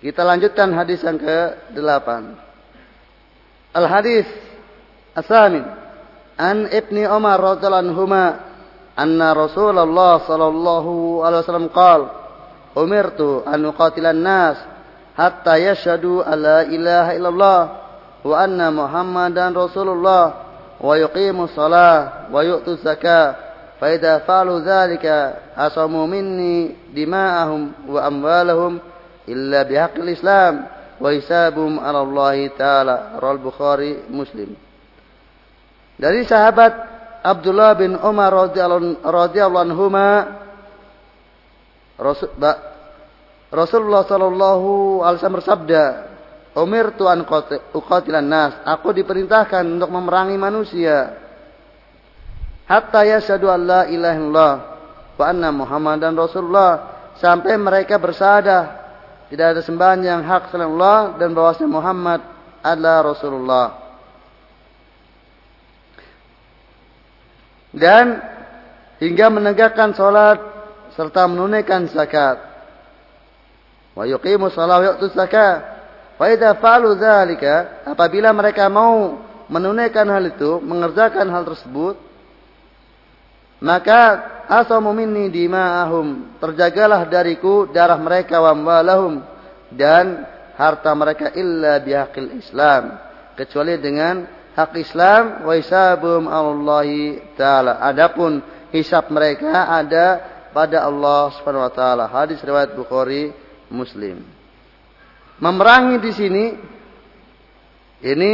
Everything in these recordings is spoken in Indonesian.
Kita lanjutkan hadis yang ke-8. Al hadis asamin an Ibni Umar radhiyallahu anhuma anna Rasulullah sallallahu alaihi wasallam qaal umirtu an uqatilan nas hatta yashhadu alla ilaha illallah wa anna Muhammadan Rasulullah wa yuqimu shalah wa yu'tu zakah fa idza fa'alu dzalika asamu minni dima'ahum wa amwalahum illa bihaqil Islam wa hisabum 'ala taala. Rawal Bukhari Muslim. Dari sahabat Abdullah bin Umar radhiyallahu anhu ma Rasulullah sallallahu alaihi wasallam bersabda, Umir tuan uqatilan nas. Aku diperintahkan untuk memerangi manusia. Hatta yasadu alla ilaha illallah wa anna muhammadan rasulullah. Sampai mereka bersadah tidak ada sembahan yang hak selain Allah dan bahwasanya Muhammad adalah Rasulullah. Dan hingga menegakkan salat serta menunaikan zakat. Wa yuqimu shalah wa yu'tu zakat. Fa idza fa'alu dzalika, apabila mereka mau menunaikan hal itu, mengerjakan hal tersebut, maka asamu minni dima'ahum. Terjagalah dariku darah mereka wa amwalahum dan harta mereka illa bihaqil Islam. Kecuali dengan hak Islam wa hisabum Allahi taala. Adapun hisab mereka ada pada Allah Subhanahu wa taala. Hadis riwayat Bukhari Muslim. Memerangi di sini ini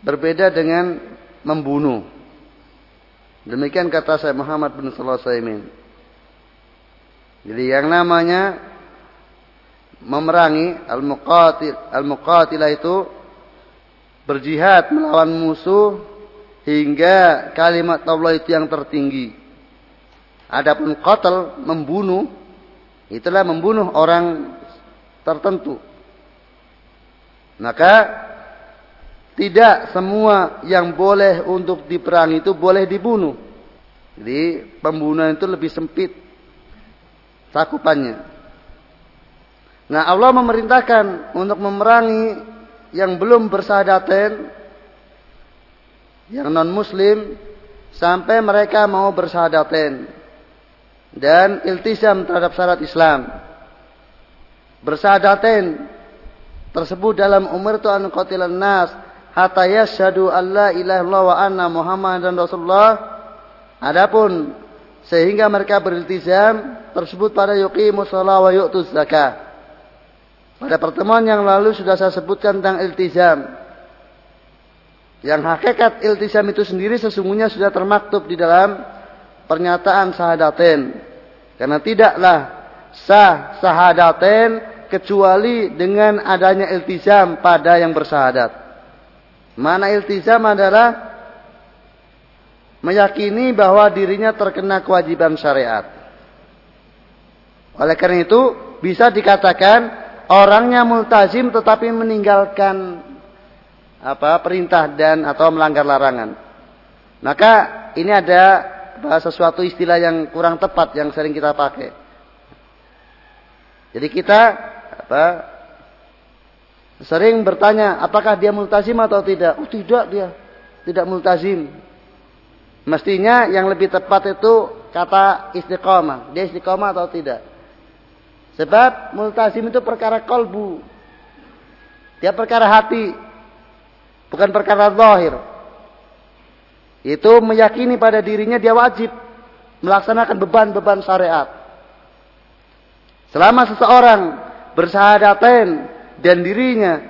berbeda dengan membunuh. Demikian kata saya Muhammad bin Salah Saimin. Jadi yang namanya memerangi al-muqatil al-muqatilah itu berjihad melawan musuh hingga kalimat Allah itu yang tertinggi. Adapun qatl membunuh itulah membunuh orang tertentu. Maka tidak semua yang boleh untuk diperangi itu boleh dibunuh. Jadi pembunuhan itu lebih sempit cakupannya. Nah Allah memerintahkan untuk memerangi yang belum bersahadaten, yang non muslim, sampai mereka mau bersahadaten. Dan iltisam terhadap syarat Islam. Bersahadaten tersebut dalam umur itu an qatilan nas hatta yashhadu alla ilaha illallah wa anna muhammadan rasulullah. Adapun sehingga mereka beriltizam tersebut pada yuqimu shalah wa yu'tu zakah. Pada pertemuan yang lalu sudah saya sebutkan tentang iltizam. Yang hakikat iltizam itu sendiri sesungguhnya sudah termaktub di dalam pernyataan sahadaten karena tidaklah sah sahadaten kecuali dengan adanya iltizam pada yang bersahadat Mana iltizam adalah meyakini bahwa dirinya terkena kewajiban syariat. Oleh karena itu, bisa dikatakan orangnya multazim tetapi meninggalkan apa perintah dan atau melanggar larangan. Maka ini ada sesuatu istilah yang kurang tepat yang sering kita pakai. Jadi kita apa Sering bertanya, apakah dia multazim atau tidak? Oh tidak dia, tidak multazim. Mestinya yang lebih tepat itu kata istiqomah. Dia istiqomah atau tidak? Sebab multazim itu perkara kolbu. Dia perkara hati. Bukan perkara zahir. Itu meyakini pada dirinya dia wajib melaksanakan beban-beban syariat. Selama seseorang bersahadaten dan dirinya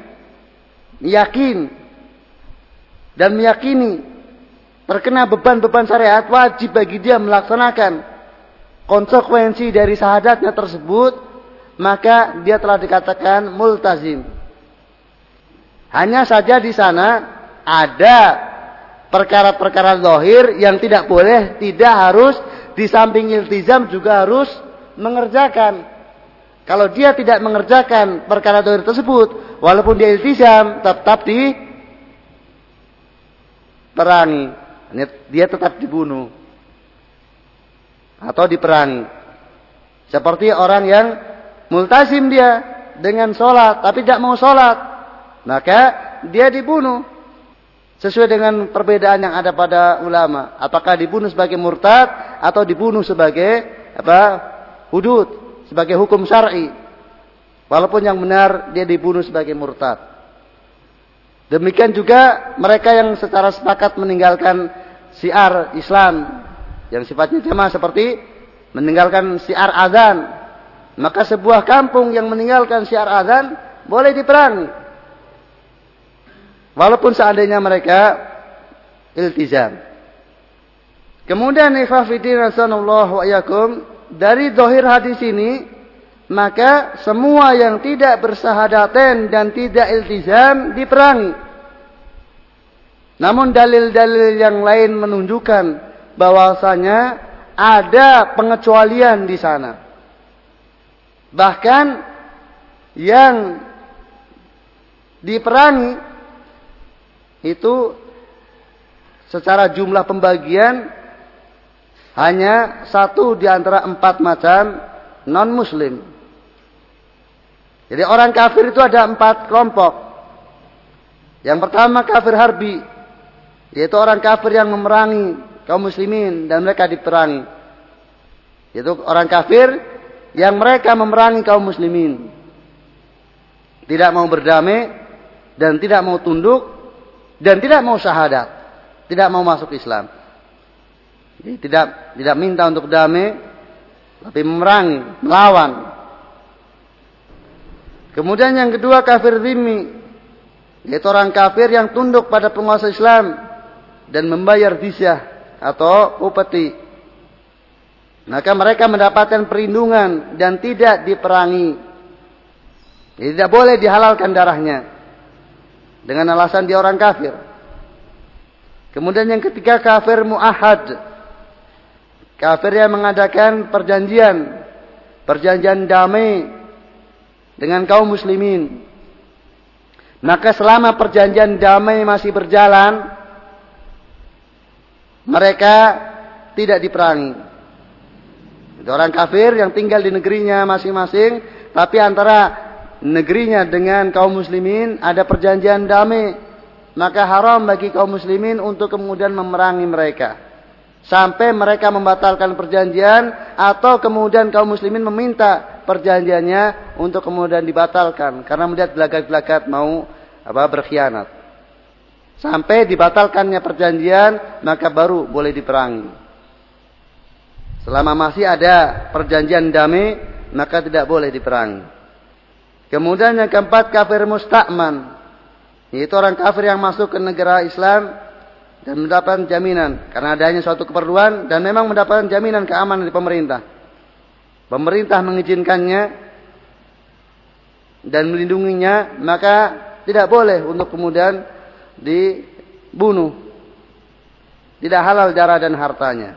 yakin dan meyakini terkena beban-beban syariat wajib bagi dia melaksanakan konsekuensi dari sahadatnya tersebut maka dia telah dikatakan multazim. Hanya saja di sana ada perkara-perkara zahir yang tidak boleh tidak harus di samping iltizam juga harus mengerjakan kalau dia tidak mengerjakan perkara dohir tersebut, walaupun dia iltizam, tetap di perangi. Dia tetap dibunuh. Atau diperangi. Seperti orang yang multazim dia dengan sholat tapi tidak mau sholat, maka dia dibunuh. Sesuai dengan perbedaan yang ada pada ulama, apakah dibunuh sebagai murtad atau dibunuh sebagai apa? hudud, sebagai hukum syar'i. Walaupun yang benar dia dibunuh sebagai murtad. Demikian juga mereka yang secara sepakat meninggalkan siar Islam yang sifatnya jamaah seperti meninggalkan siar azan maka sebuah kampung yang meninggalkan syiar azan boleh diperangi. Walaupun seandainya mereka iltizam. Kemudian ifafidin rasulullah wa dari dohir hadis ini maka semua yang tidak bersahadaten dan tidak iltizam diperangi. Namun dalil-dalil yang lain menunjukkan bahwasanya ada pengecualian di sana. Bahkan yang diperangi itu secara jumlah pembagian hanya satu di antara empat macam non muslim. Jadi orang kafir itu ada empat kelompok. Yang pertama kafir harbi. Yaitu orang kafir yang memerangi kaum muslimin dan mereka diperangi. Yaitu orang kafir yang mereka memerangi kaum muslimin. Tidak mau berdamai dan tidak mau tunduk dan tidak mau syahadat. Tidak mau masuk Islam. Jadi tidak tidak minta untuk damai tapi memerangi, melawan. Kemudian yang kedua kafir zimmi yaitu orang kafir yang tunduk pada penguasa Islam dan membayar disyah atau upeti maka mereka mendapatkan perlindungan dan tidak diperangi. Jadi tidak boleh dihalalkan darahnya dengan alasan dia orang kafir. Kemudian yang ketiga kafir muahad. Kafir yang mengadakan perjanjian, perjanjian damai dengan kaum muslimin. Maka selama perjanjian damai masih berjalan, mereka tidak diperangi. Itu orang kafir yang tinggal di negerinya masing-masing, tapi antara negerinya dengan kaum muslimin ada perjanjian damai. Maka haram bagi kaum muslimin untuk kemudian memerangi mereka. Sampai mereka membatalkan perjanjian atau kemudian kaum muslimin meminta perjanjiannya untuk kemudian dibatalkan karena melihat gelagat-gelagat mau apa berkhianat. Sampai dibatalkannya perjanjian maka baru boleh diperangi. Selama masih ada perjanjian damai, maka tidak boleh diperangi. Kemudian yang keempat kafir mustakman. Yaitu orang kafir yang masuk ke negara Islam dan mendapatkan jaminan. Karena adanya suatu keperluan dan memang mendapatkan jaminan keamanan dari pemerintah. Pemerintah mengizinkannya dan melindunginya, maka tidak boleh untuk kemudian dibunuh. Tidak halal darah dan hartanya.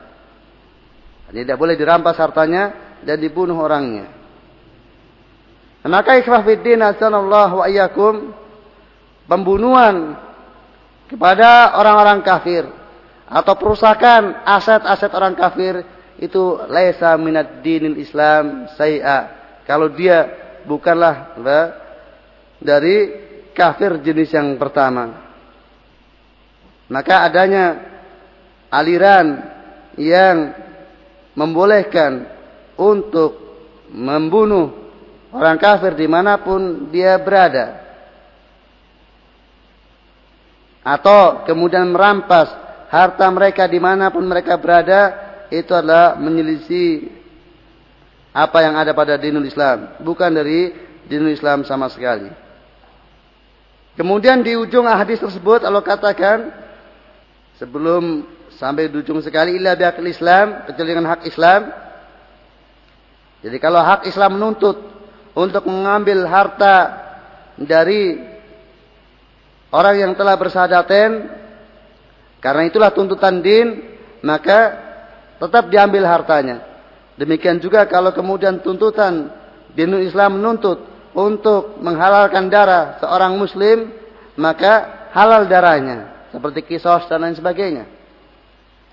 Tidak boleh dirampas hartanya dan dibunuh orangnya. Maka ikhwah fiddin wa iyyakum pembunuhan kepada orang-orang kafir atau perusakan aset-aset orang kafir itu laisa minad dinil Islam say'a. Kalau dia bukanlah dari kafir jenis yang pertama. Maka adanya aliran yang membolehkan untuk membunuh orang kafir di mana pun dia berada. Atau kemudian merampas harta mereka di mana pun mereka berada, itu adalah menyelisih apa yang ada pada dinul Islam. Bukan dari dinul Islam sama sekali. Kemudian di ujung hadis tersebut Allah katakan sebelum sampai di ujung sekali illa biakil Islam kecuali hak Islam. Jadi kalau hak Islam menuntut untuk mengambil harta dari orang yang telah bersadaten karena itulah tuntutan din maka tetap diambil hartanya. Demikian juga kalau kemudian tuntutan dinul Islam menuntut untuk menghalalkan darah seorang muslim maka halal darahnya seperti kisos dan lain sebagainya.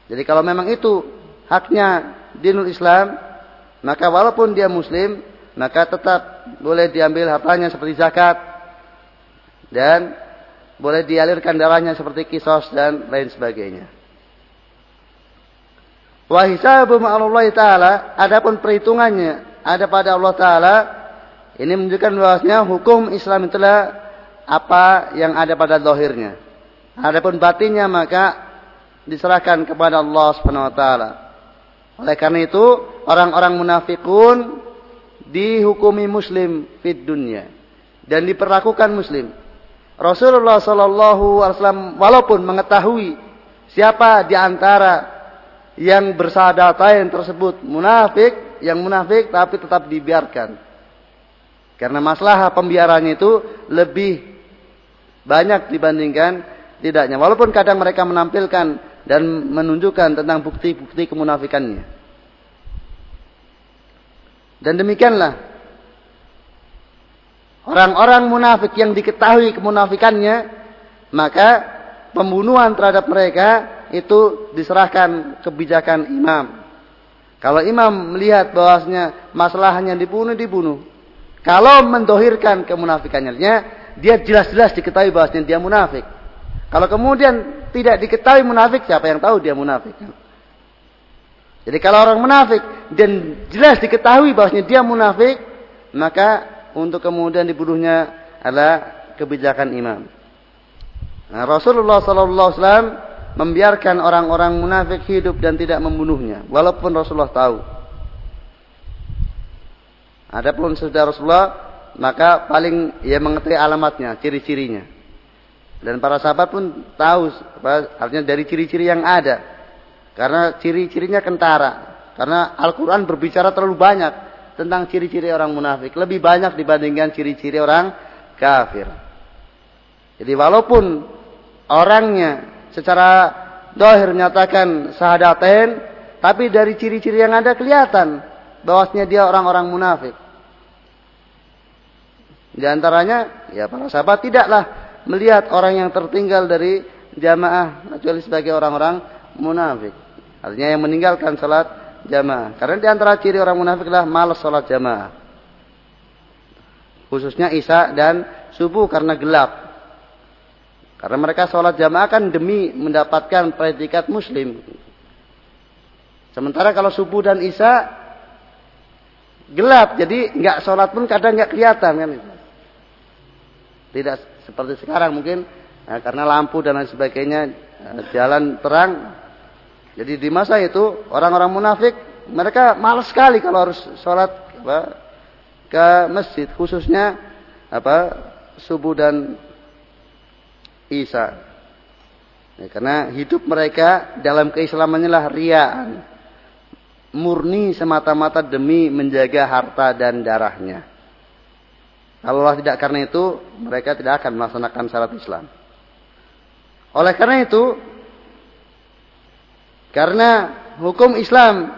Jadi kalau memang itu haknya dinul Islam, maka walaupun dia muslim, maka tetap boleh diambil hartanya seperti zakat dan boleh dialirkan darahnya seperti kisos dan lain sebagainya. Wa hisabu ma'allahi ta'ala, adapun perhitungannya ada pada Allah Ta'ala, ini menunjukkan bahwasanya hukum Islam itulah apa yang ada pada zahirnya. Adapun batinnya maka diserahkan kepada Allah Subhanahu wa taala. Oleh karena itu, orang-orang munafikun dihukumi muslim fid dunya dan diperlakukan muslim. Rasulullah sallallahu alaihi wasallam walaupun mengetahui siapa di antara yang bersadatain tersebut munafik, yang munafik tapi tetap dibiarkan. Karena masalah pembiarannya itu lebih banyak dibandingkan tidaknya. Walaupun kadang mereka menampilkan dan menunjukkan tentang bukti-bukti kemunafikannya. Dan demikianlah orang-orang munafik yang diketahui kemunafikannya, maka pembunuhan terhadap mereka itu diserahkan kebijakan imam. Kalau imam melihat bahwasanya masalahnya dibunuh, dibunuh. Kalau mendohirkan kemunafikannya, dia jelas-jelas diketahui bahwasanya dia munafik. Kalau kemudian tidak diketahui munafik, siapa yang tahu dia munafik? Jadi kalau orang munafik dan jelas diketahui bahwasanya dia munafik, maka untuk kemudian dibunuhnya adalah kebijakan imam. Nah, Rasulullah sallallahu alaihi wasallam membiarkan orang-orang munafik hidup dan tidak membunuhnya, walaupun Rasulullah tahu. Adapun sudah Rasulullah, maka paling ia mengetahui alamatnya, ciri-cirinya. Dan para sahabat pun tahu, artinya dari ciri-ciri yang ada. Karena ciri-cirinya kentara. Karena Al-Quran berbicara terlalu banyak tentang ciri-ciri orang munafik. Lebih banyak dibandingkan ciri-ciri orang kafir. Jadi walaupun orangnya secara dohir menyatakan sahadaten, tapi dari ciri-ciri yang ada kelihatan bahwasanya dia orang-orang munafik. Di antaranya, ya para sahabat tidaklah melihat orang yang tertinggal dari jamaah kecuali sebagai orang-orang munafik. Artinya yang meninggalkan salat jamaah. Karena di antara ciri orang munafik adalah malas salat jamaah. Khususnya Isya dan subuh karena gelap. Karena mereka sholat jamaah kan demi mendapatkan predikat muslim. Sementara kalau subuh dan isya gelap, jadi nggak sholat pun kadang nggak kelihatan kan. Tidak seperti sekarang mungkin nah, karena lampu dan lain sebagainya eh, jalan terang. Jadi di masa itu orang-orang munafik mereka malas sekali kalau harus sholat apa, ke masjid khususnya apa subuh dan isya. Ya, karena hidup mereka dalam keislamannya lah riaan. Murni semata-mata demi menjaga harta dan darahnya. Kalau Allah tidak karena itu, mereka tidak akan melaksanakan syarat Islam. Oleh karena itu, karena hukum Islam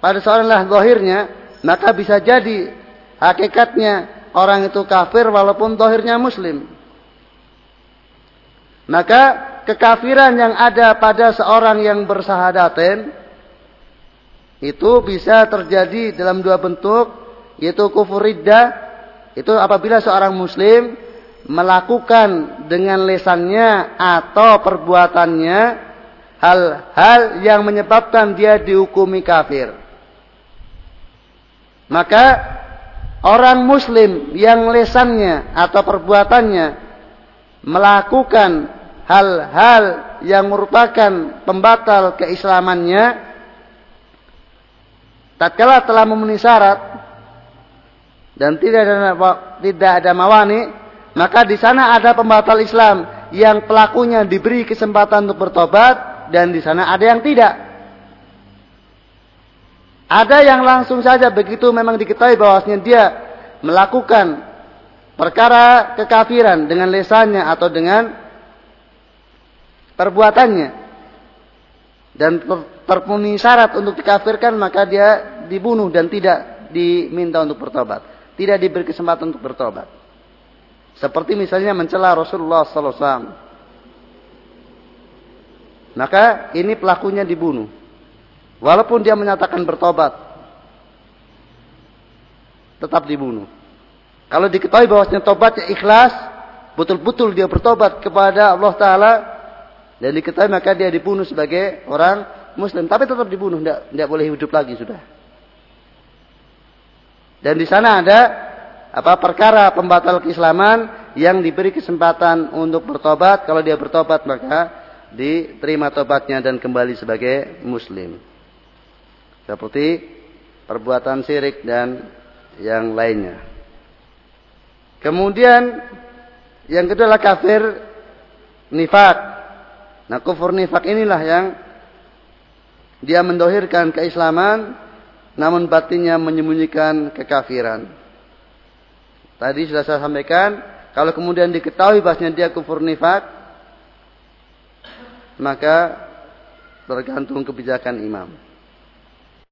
pada seorang zahirnya, maka bisa jadi hakikatnya orang itu kafir walaupun zahirnya muslim. Maka kekafiran yang ada pada seorang yang bersahadaten itu bisa terjadi dalam dua bentuk yaitu kufur riddah itu apabila seorang muslim melakukan dengan lesannya atau perbuatannya hal-hal yang menyebabkan dia dihukumi kafir. Maka orang muslim yang lesannya atau perbuatannya melakukan hal-hal yang merupakan pembatal keislamannya tatkala telah memenuhi syarat dan tidak ada tidak ada mawani, maka di sana ada pembatal Islam yang pelakunya diberi kesempatan untuk bertobat dan di sana ada yang tidak. Ada yang langsung saja begitu memang diketahui bahwasanya dia melakukan perkara kekafiran dengan lesannya atau dengan perbuatannya dan terpenuhi syarat untuk dikafirkan maka dia dibunuh dan tidak diminta untuk bertobat tidak diberi kesempatan untuk bertobat. Seperti misalnya mencela Rasulullah sallallahu alaihi wasallam. Maka ini pelakunya dibunuh. Walaupun dia menyatakan bertobat. tetap dibunuh. Kalau diketahui bahwasanya tobatnya ikhlas, betul-betul dia bertobat kepada Allah Taala dan diketahui maka dia dibunuh sebagai orang Muslim, tapi tetap dibunuh, tidak boleh hidup lagi sudah. Dan di sana ada apa perkara pembatal keislaman yang diberi kesempatan untuk bertobat. Kalau dia bertobat maka diterima tobatnya dan kembali sebagai muslim. Seperti perbuatan syirik dan yang lainnya. Kemudian yang kedua adalah kafir nifak. Nah kufur nifak inilah yang dia mendohirkan keislaman namun batinnya menyembunyikan kekafiran. Tadi sudah saya sampaikan, kalau kemudian diketahui bahasnya dia kufur nifak, maka tergantung kebijakan imam.